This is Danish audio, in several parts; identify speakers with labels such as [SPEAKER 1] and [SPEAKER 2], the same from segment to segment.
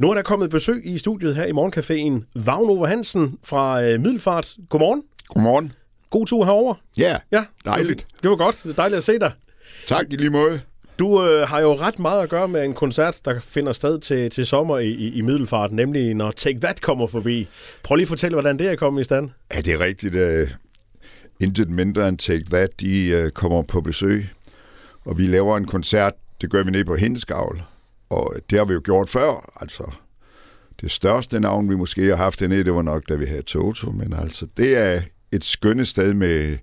[SPEAKER 1] Nu er der kommet besøg i studiet her i Morgencaféen. Vagn Hansen fra øh, Middelfart. Godmorgen.
[SPEAKER 2] Godmorgen.
[SPEAKER 1] God tur herover.
[SPEAKER 2] Ja,
[SPEAKER 1] Ja,
[SPEAKER 2] dejligt.
[SPEAKER 1] Det var godt. Det er dejligt at se dig.
[SPEAKER 2] Tak i lige måde.
[SPEAKER 1] Du øh, har jo ret meget at gøre med en koncert, der finder sted til, til sommer i, i, i Middelfart, nemlig når Take That kommer forbi. Prøv lige at fortælle, hvordan det er kommet i stand.
[SPEAKER 2] Ja, det er rigtigt. Uh, intet mindre end Take That, de uh, kommer på besøg, og vi laver en koncert. Det gør vi nede på Hindeskavl, og det har vi jo gjort før. Altså, det største navn, vi måske har haft dernede, det var nok, da vi havde Toto, men altså, det er et skønne sted med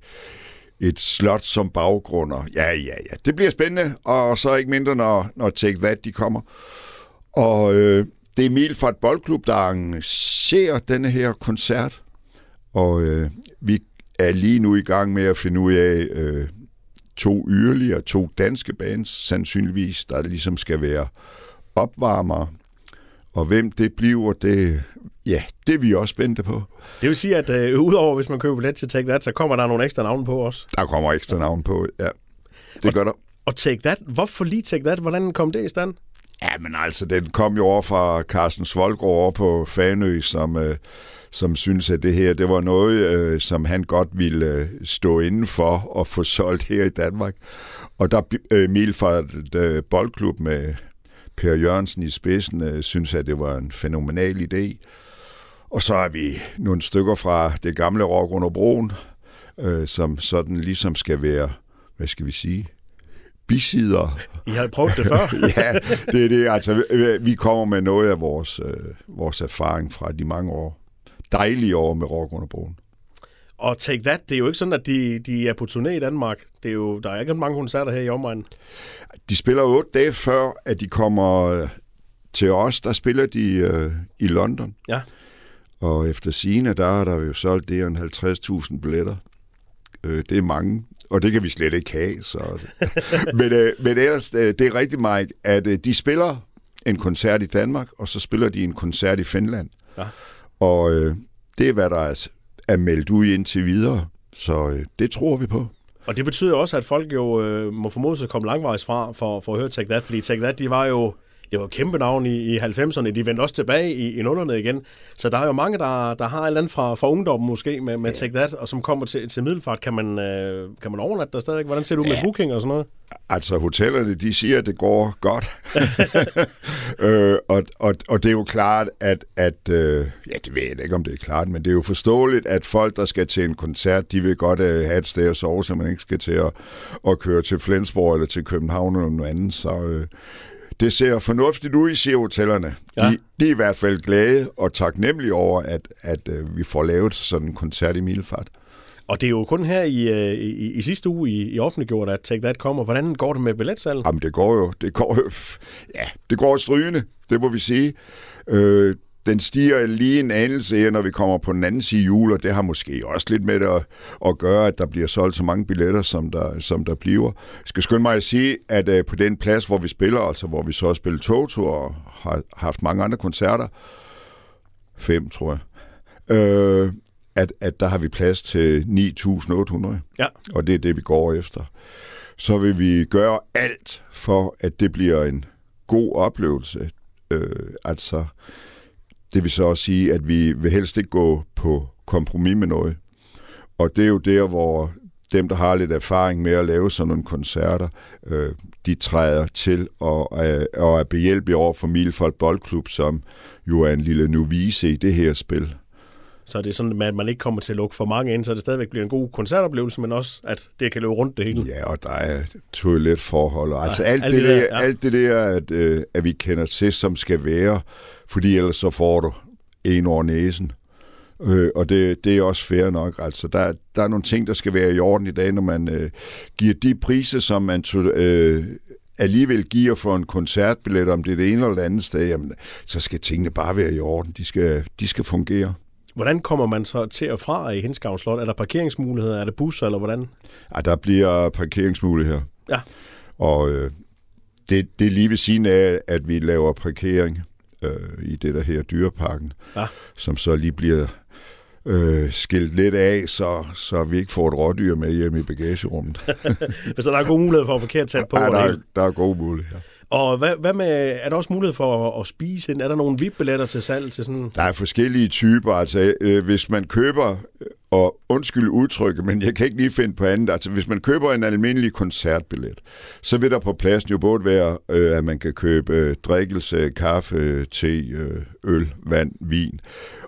[SPEAKER 2] et slot som baggrund. Ja, ja, ja. Det bliver spændende, og så ikke mindre, når, når Take That de kommer. Og øh, det er Emil fra et boldklub, der arrangerer denne her koncert. Og øh, vi er lige nu i gang med at finde ud af øh, to yderligere, to danske bands, sandsynligvis, der ligesom skal være opvarmere. Og hvem det bliver, det, ja, det er vi også spændte på.
[SPEAKER 1] Det vil sige, at øh, udover hvis man køber billet til Take That, så kommer der nogle ekstra navne på også.
[SPEAKER 2] Der kommer ekstra navn på, ja. Det gør der.
[SPEAKER 1] Og Take That, hvorfor lige Take That? Hvordan kom det i stand?
[SPEAKER 2] Ja, men altså, den kom jo over fra Carsten Svolgaard over på Fanø, som, øh, som synes, at det her, det var noget, øh, som han godt ville øh, stå inden for og få solgt her i Danmark. Og der øh, et øh, boldklub med Per Jørgensen i spidsen, øh, synes, at det var en fænomenal idé. Og så er vi nogle stykker fra det gamle Rock under broen, øh, som sådan ligesom skal være, hvad skal vi sige, bisider.
[SPEAKER 1] I har prøvet det før.
[SPEAKER 2] ja, det er det. Altså, vi kommer med noget af vores, øh, vores erfaring fra de mange år. Dejlige år med Rock under broen.
[SPEAKER 1] Og Take That, det er jo ikke sådan, at de, de er på turné i Danmark. Det er jo, der er ikke mange koncerter her i omegnen.
[SPEAKER 2] De spiller otte dage før, at de kommer øh, til os. Der spiller de øh, i London.
[SPEAKER 1] Ja.
[SPEAKER 2] Og efter sigende, der er der jo solgt det en 50.000 billetter. Øh, det er mange, og det kan vi slet ikke have. Så. men, øh, men ellers, øh, det er rigtig meget, at øh, de spiller en koncert i Danmark, og så spiller de en koncert i Finland.
[SPEAKER 1] Ja.
[SPEAKER 2] Og øh, det er, hvad der er, er meldt ud indtil videre. Så øh, det tror vi på.
[SPEAKER 1] Og det betyder også, at folk jo øh, må formodes at komme langvejs fra for, for at høre Take That, fordi Take That, de var jo det var kæmpe navn i, i 90'erne. De vendte også tilbage i, i nullerne igen. Så der er jo mange, der, der har et eller andet fra, fra ungdommen måske med, med Take That, og som kommer til, til middelfart. Kan man, øh, kan man overnatte der stadig? Hvordan ser ud ja. med booking og sådan noget?
[SPEAKER 2] Altså, hotellerne, de siger, at det går godt. øh, og, og, og det er jo klart, at, at øh, ja, det ved jeg ikke, om det er klart, men det er jo forståeligt, at folk, der skal til en koncert, de vil godt øh, have et sted at sove, så man ikke skal til at, at køre til Flensborg eller til København eller noget andet. Så øh, det ser fornuftigt ud, siger hotellerne. Ja. De, de er i hvert fald glade og taknemmelige over, at, at øh, vi får lavet sådan en koncert i Milfart.
[SPEAKER 1] Og det er jo kun her i, i, i sidste uge i, i offentliggjort, at Take That kommer. Hvordan går det med billetsalget?
[SPEAKER 2] Jamen, det går jo, det går jo, ja, det går strygende, det må vi sige. Øh, den stiger lige en anelse her, når vi kommer på den anden side jul, og det har måske også lidt med det at, at gøre, at der bliver solgt så mange billetter, som der, som der bliver. Jeg skal skynde mig at sige, at uh, på den plads, hvor vi spiller, altså hvor vi så har spillet Toto og har haft mange andre koncerter, fem tror jeg, øh, at, at der har vi plads til 9.800,
[SPEAKER 1] ja.
[SPEAKER 2] og det er det, vi går efter. Så vil vi gøre alt for, at det bliver en god oplevelse. Øh, altså, det vil så også sige, at vi vil helst ikke gå på kompromis med noget. Og det er jo der, hvor dem, der har lidt erfaring med at lave sådan nogle koncerter, øh, de træder til og, øh, og er behjælpelige over for Milfold Boldklub, som jo er en lille novice i det her spil.
[SPEAKER 1] Så det er sådan, at man ikke kommer til at lukke for mange ind, så det stadigvæk bliver en god koncertoplevelse, men også, at det kan løbe rundt det hele.
[SPEAKER 2] Ja, og der er toiletforhold, og altså alt, alt, det, der, der, ja. alt det der, at, øh, at vi kender til, som skal være, fordi ellers så får du en over næsen. Øh, og det, det er også fair nok. Altså, der, der er nogle ting, der skal være i orden i dag, når man øh, giver de priser, som man øh, alligevel giver for en koncertbillet, om det er det ene eller det andet sted, jamen, så skal tingene bare være i orden. De skal, de skal fungere.
[SPEAKER 1] Hvordan kommer man så til og fra i Hinskavn Slot? Er der parkeringsmuligheder? Er der busser, eller hvordan?
[SPEAKER 2] Ja, der bliver parkeringsmuligheder.
[SPEAKER 1] Ja.
[SPEAKER 2] Og øh, det, det er lige ved siden af, at vi laver parkering øh, i det der her dyreparken,
[SPEAKER 1] ja.
[SPEAKER 2] som så lige bliver øh, skilt lidt af, så, så vi ikke får et rådyr med hjem i bagagerummet.
[SPEAKER 1] så der er gode muligheder for at parkere tæt på?
[SPEAKER 2] Ja, der, er, der er gode muligheder.
[SPEAKER 1] Og hvad, hvad med, er der også mulighed for at, at spise? Er der nogle VIP-billetter til salg til sådan?
[SPEAKER 2] Der er forskellige typer. Altså, øh, hvis man køber, øh, og undskyld udtrykket, men jeg kan ikke lige finde på andet. Altså, hvis man køber en almindelig koncertbillet, så vil der på pladsen jo både være, øh, at man kan købe øh, drikkelse, kaffe, te, øh, øl, vand, vin.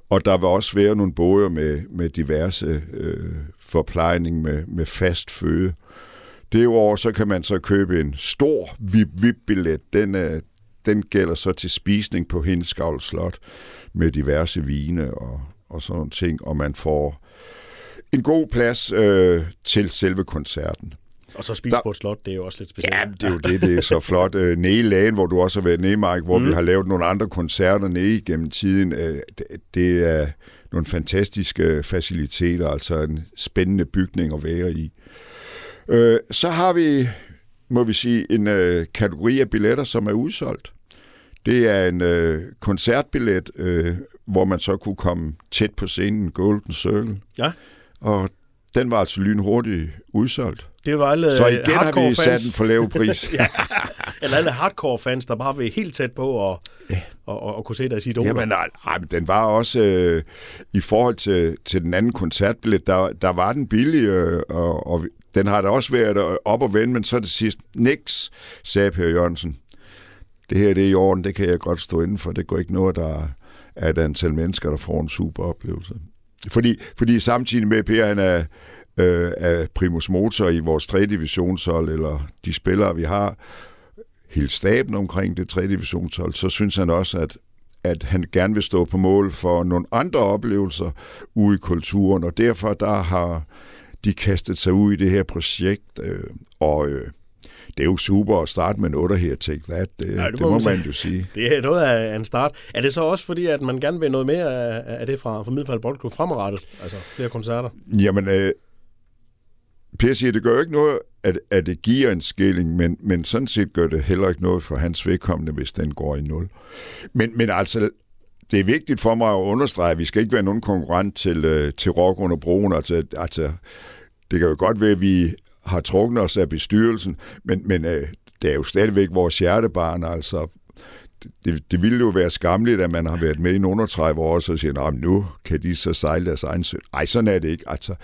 [SPEAKER 2] Og der vil også være nogle boder med, med diverse øh, forplejning med, med fast føde. Derudover så kan man så købe en stor VIP-billet. Den, er, den gælder så til spisning på Hindskavl Slot med diverse vine og, og sådan nogle ting, og man får en god plads øh, til selve koncerten.
[SPEAKER 1] Og så spise der, på et slot, det er jo også lidt specielt.
[SPEAKER 2] Ja, det er jo det, det er så flot. Øh, nede i Lagen, hvor du også har været nede, Mike, hvor mm. vi har lavet nogle andre koncerter nede igennem tiden. Øh, det, det er nogle fantastiske faciliteter, altså en spændende bygning at være i. Øh, så har vi, må vi sige, en øh, kategori af billetter, som er udsolgt. Det er en øh, koncertbillet, øh, hvor man så kunne komme tæt på scenen, Golden Circle.
[SPEAKER 1] Ja.
[SPEAKER 2] Og den var altså lynhurtigt udsolgt.
[SPEAKER 1] Det var alle
[SPEAKER 2] Så igen har vi sat
[SPEAKER 1] fans.
[SPEAKER 2] den for lav pris.
[SPEAKER 1] ja. Eller alle hardcore-fans, der bare vil helt tæt på og, ja. og, og, og kunne se deres idoler.
[SPEAKER 2] Jamen, nej, nej, den var også, øh, i forhold til, til den anden koncertbillet, der, der var den billig, øh, og, og den har da også været op og vende, men så det sidst, niks, sagde Per Jørgensen. Det her det er i orden, det kan jeg godt stå inden for. Det går ikke noget, der er et antal mennesker, der får en super oplevelse. Fordi, fordi samtidig med, Per han er, øh, er primus motor i vores 3. divisionshold, eller de spillere, vi har, hele staben omkring det 3. divisionshold, så synes han også, at at han gerne vil stå på mål for nogle andre oplevelser ude i kulturen, og derfor der har de kastet sig ud i det her projekt, øh, og øh, det er jo super at starte med en 8 her, take that. Det, ja, det, det må man, jo sige.
[SPEAKER 1] Det er noget af en start. Er det så også fordi, at man gerne vil noget mere af det fra, fra Middelfald Boldklub fremadrettet? Altså flere koncerter?
[SPEAKER 2] Jamen, øh, Per siger, det gør jo ikke noget, at, at det giver en skilling, men, men sådan set gør det heller ikke noget for hans vedkommende, hvis den går i nul. Men, men altså, det er vigtigt for mig at understrege, at vi skal ikke være nogen konkurrent til, øh, til rock under broen. Altså, altså, det kan jo godt være, at vi har trukket os af bestyrelsen, men, men øh, det er jo stadigvæk vores hjertebarn. Altså, det, det ville jo være skamligt, at man har været med i nogle 30 år, og så siger, at nu kan de så sejle deres egen søn. Ej, sådan er det ikke. Altså,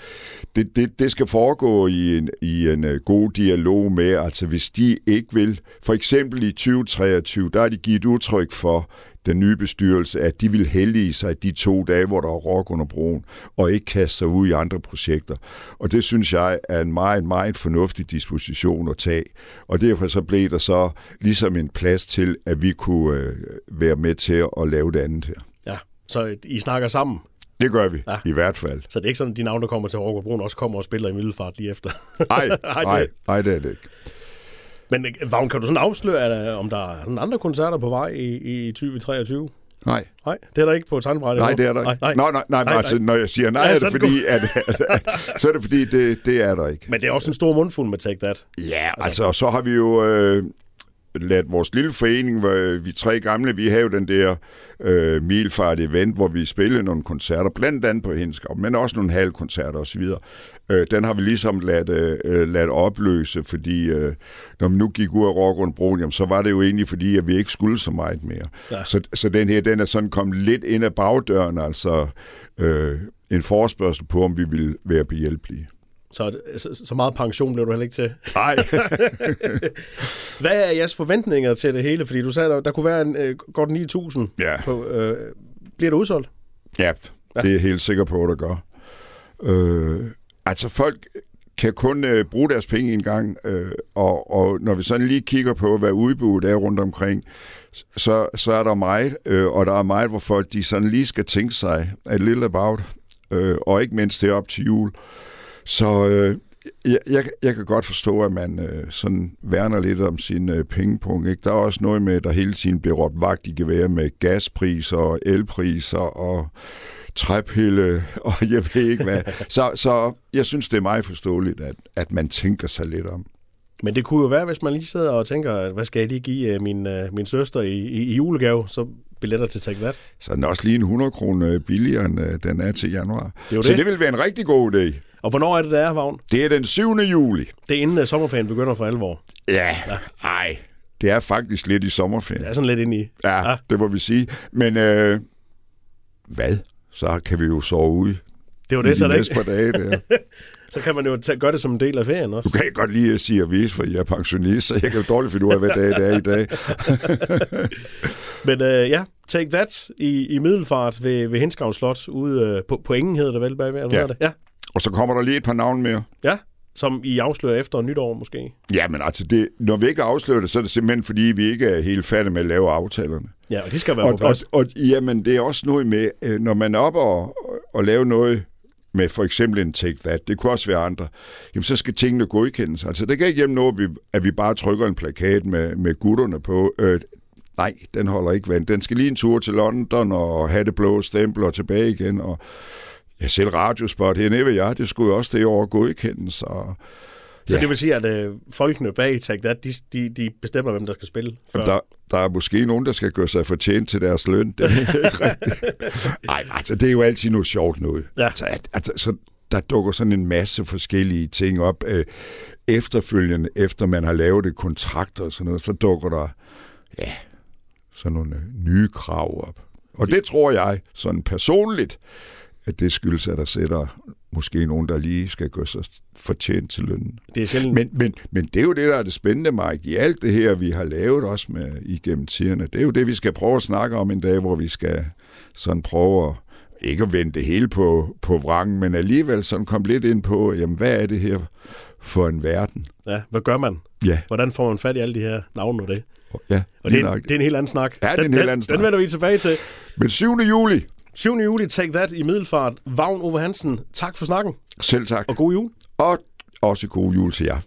[SPEAKER 2] det, det, det skal foregå i en, i en uh, god dialog med, altså hvis de ikke vil, for eksempel i 2023, der er de givet udtryk for, den nye bestyrelse, at de vil heldige sig de to dage, hvor der er rock under broen, og ikke kaste sig ud i andre projekter. Og det synes jeg er en meget, meget fornuftig disposition at tage. Og derfor så blev der så ligesom en plads til, at vi kunne øh, være med til at lave det andet her.
[SPEAKER 1] Ja, så I snakker sammen?
[SPEAKER 2] Det gør vi, ja. i hvert fald.
[SPEAKER 1] Så det er ikke sådan, at de navne, der kommer til Rock Broen, også kommer og spiller i Middelfart lige efter?
[SPEAKER 2] Nej, nej, nej, det er det ikke.
[SPEAKER 1] Men øh, Vagn, kan du sådan afsløre, om der er sådan andre koncerter på vej i, i 2023?
[SPEAKER 2] Nej.
[SPEAKER 1] Nej, det er der ikke på tegnbrættet.
[SPEAKER 2] Nej, det er der ikke. Nej, nej, nej, nej, nej, altså, når jeg siger nej, nej er det fordi, at, så er det fordi, det, det er der ikke.
[SPEAKER 1] Men det er også en stor mundfuld med Take That.
[SPEAKER 2] Ja, altså, altså så har vi jo øh, ladt vores lille forening, hvor vi tre gamle, vi havde den der øh, milfart event, hvor vi spillede nogle koncerter, blandt andet på Henskab, men også nogle halvkoncerter osv. Øh, den har vi ligesom ladt, øh, ladt opløse, fordi øh, når man nu gik ud af Rock broen, jamen, så var det jo egentlig fordi, at vi ikke skulle så meget mere. Ja. Så, så den her, den er sådan kommet lidt ind ad bagdøren, altså øh, en forespørgsel på, om vi vil være behjælpelige.
[SPEAKER 1] Så, så, så meget pension blev du heller ikke til.
[SPEAKER 2] Nej.
[SPEAKER 1] Hvad er jeres forventninger til det hele? Fordi du sagde, der, der kunne være en, øh, godt 9.000.
[SPEAKER 2] Ja.
[SPEAKER 1] På, øh, bliver det udsolgt?
[SPEAKER 2] Ja, det er jeg helt sikker på, at det gør. Øh, altså folk kan kun øh, bruge deres penge en gang, øh, og, og når vi sådan lige kigger på, hvad udbuddet er rundt omkring, så, så er der meget, øh, og der er meget, hvor folk de sådan lige skal tænke sig a little about, øh, og ikke mindst det op til jul. Så øh, jeg, jeg, jeg kan godt forstå, at man øh, sådan værner lidt om sin øh, pengepunkt. Ikke? Der er også noget med, at der hele tiden bliver råbt vagt i gevær med gaspriser og elpriser og træpille, og jeg ved ikke hvad. Så, så jeg synes, det er meget forståeligt, at, at man tænker sig lidt om.
[SPEAKER 1] Men det kunne jo være, hvis man lige sidder og tænker, hvad skal jeg lige give øh, min, øh, min søster i, i, i julegave, så billetter til Take That.
[SPEAKER 2] Så den er også lige en 100 kroner billigere, end øh, den er til januar.
[SPEAKER 1] Det er
[SPEAKER 2] så det. det vil være en rigtig god idé.
[SPEAKER 1] Og hvornår er det, der er, Vagn?
[SPEAKER 2] Det er den 7. juli.
[SPEAKER 1] Det er inden sommerferien begynder for alvor.
[SPEAKER 2] Ja, ja. ej. det er faktisk lidt i sommerferien.
[SPEAKER 1] Det er sådan lidt inde i.
[SPEAKER 2] Ja,
[SPEAKER 1] Ja.
[SPEAKER 2] det må vi sige. Men øh, hvad? Så kan vi jo sove ude
[SPEAKER 1] Det var det, så,
[SPEAKER 2] de
[SPEAKER 1] det ikke?
[SPEAKER 2] par dage der.
[SPEAKER 1] så kan man jo tage, gøre det som en del af ferien
[SPEAKER 2] Du
[SPEAKER 1] også.
[SPEAKER 2] kan godt lide at sige avis, for jeg er pensionist, så jeg kan jo dårligt finde ud af, hvad dag det er i dag.
[SPEAKER 1] Men øh, ja, Take That i, i Middelfart ved, ved Hinskavn Slot, ude øh, på, på Ingen hedder det vel bagved, eller hvad
[SPEAKER 2] Ja.
[SPEAKER 1] hedder det? Ja.
[SPEAKER 2] Og så kommer der lige et par navne mere.
[SPEAKER 1] ja, som I afslører efter nytår måske.
[SPEAKER 2] Ja, men altså, det, når vi ikke afslører det, så er det simpelthen, fordi vi ikke er helt færdige med at lave aftalerne.
[SPEAKER 1] Ja, og de skal være
[SPEAKER 2] Og,
[SPEAKER 1] på
[SPEAKER 2] og,
[SPEAKER 1] plads.
[SPEAKER 2] og jamen, det er også noget med, øh, når man er oppe og, og lave noget med for eksempel en Take That, det kunne også være andre, jamen så skal tingene godkendes. Altså, det kan ikke hjemme noget, at vi, at vi bare trykker en plakat med, med gutterne på. Øh, nej, den holder ikke vand. Den skal lige en tur til London og have det blå stempel og tilbage igen. Og ja, selv radiospot her ved jeg, det skulle jo også det år godkendes. Og,
[SPEAKER 1] Så
[SPEAKER 2] ja.
[SPEAKER 1] det vil sige, at øh, folkene bag Take That, de, de, de bestemmer, hvem der skal spille. Før.
[SPEAKER 2] Der, der er måske nogen, der skal gøre sig fortjent til deres løn. Det er ikke rigtigt. Ej, altså, det er jo altid noget sjovt noget.
[SPEAKER 1] Ja.
[SPEAKER 2] Altså, at, altså, så der dukker sådan en masse forskellige ting op. Øh, efterfølgende, efter man har lavet et kontrakt og sådan noget, så dukker der, ja, sådan nogle øh, nye krav op. Og det tror jeg, sådan personligt, at det skyldes, at der sætter måske nogen, der lige skal gøre sig fortjent til lønnen.
[SPEAKER 1] Det er sjældent.
[SPEAKER 2] Men, men, men det er jo det, der er det spændende, Mike, i alt det her, vi har lavet også med, igennem tiderne. Det er jo det, vi skal prøve at snakke om en dag, hvor vi skal sådan prøve at, ikke at vende det hele på, på vrangen, men alligevel sådan komme lidt ind på, jamen, hvad er det her for en verden?
[SPEAKER 1] Ja, hvad gør man?
[SPEAKER 2] Ja,
[SPEAKER 1] Hvordan får man fat i alle de her navne og det?
[SPEAKER 2] ja
[SPEAKER 1] Og det er, en,
[SPEAKER 2] nok.
[SPEAKER 1] det er en helt anden snak.
[SPEAKER 2] Ja, det er en
[SPEAKER 1] den,
[SPEAKER 2] helt
[SPEAKER 1] den,
[SPEAKER 2] anden snak.
[SPEAKER 1] Den vender vi tilbage til.
[SPEAKER 2] Men 7. juli,
[SPEAKER 1] 7. juli, Take That i Middelfart. Vagn Ove Hansen, tak for snakken,
[SPEAKER 2] selv tak.
[SPEAKER 1] og god jul.
[SPEAKER 2] Og også god jul til jer.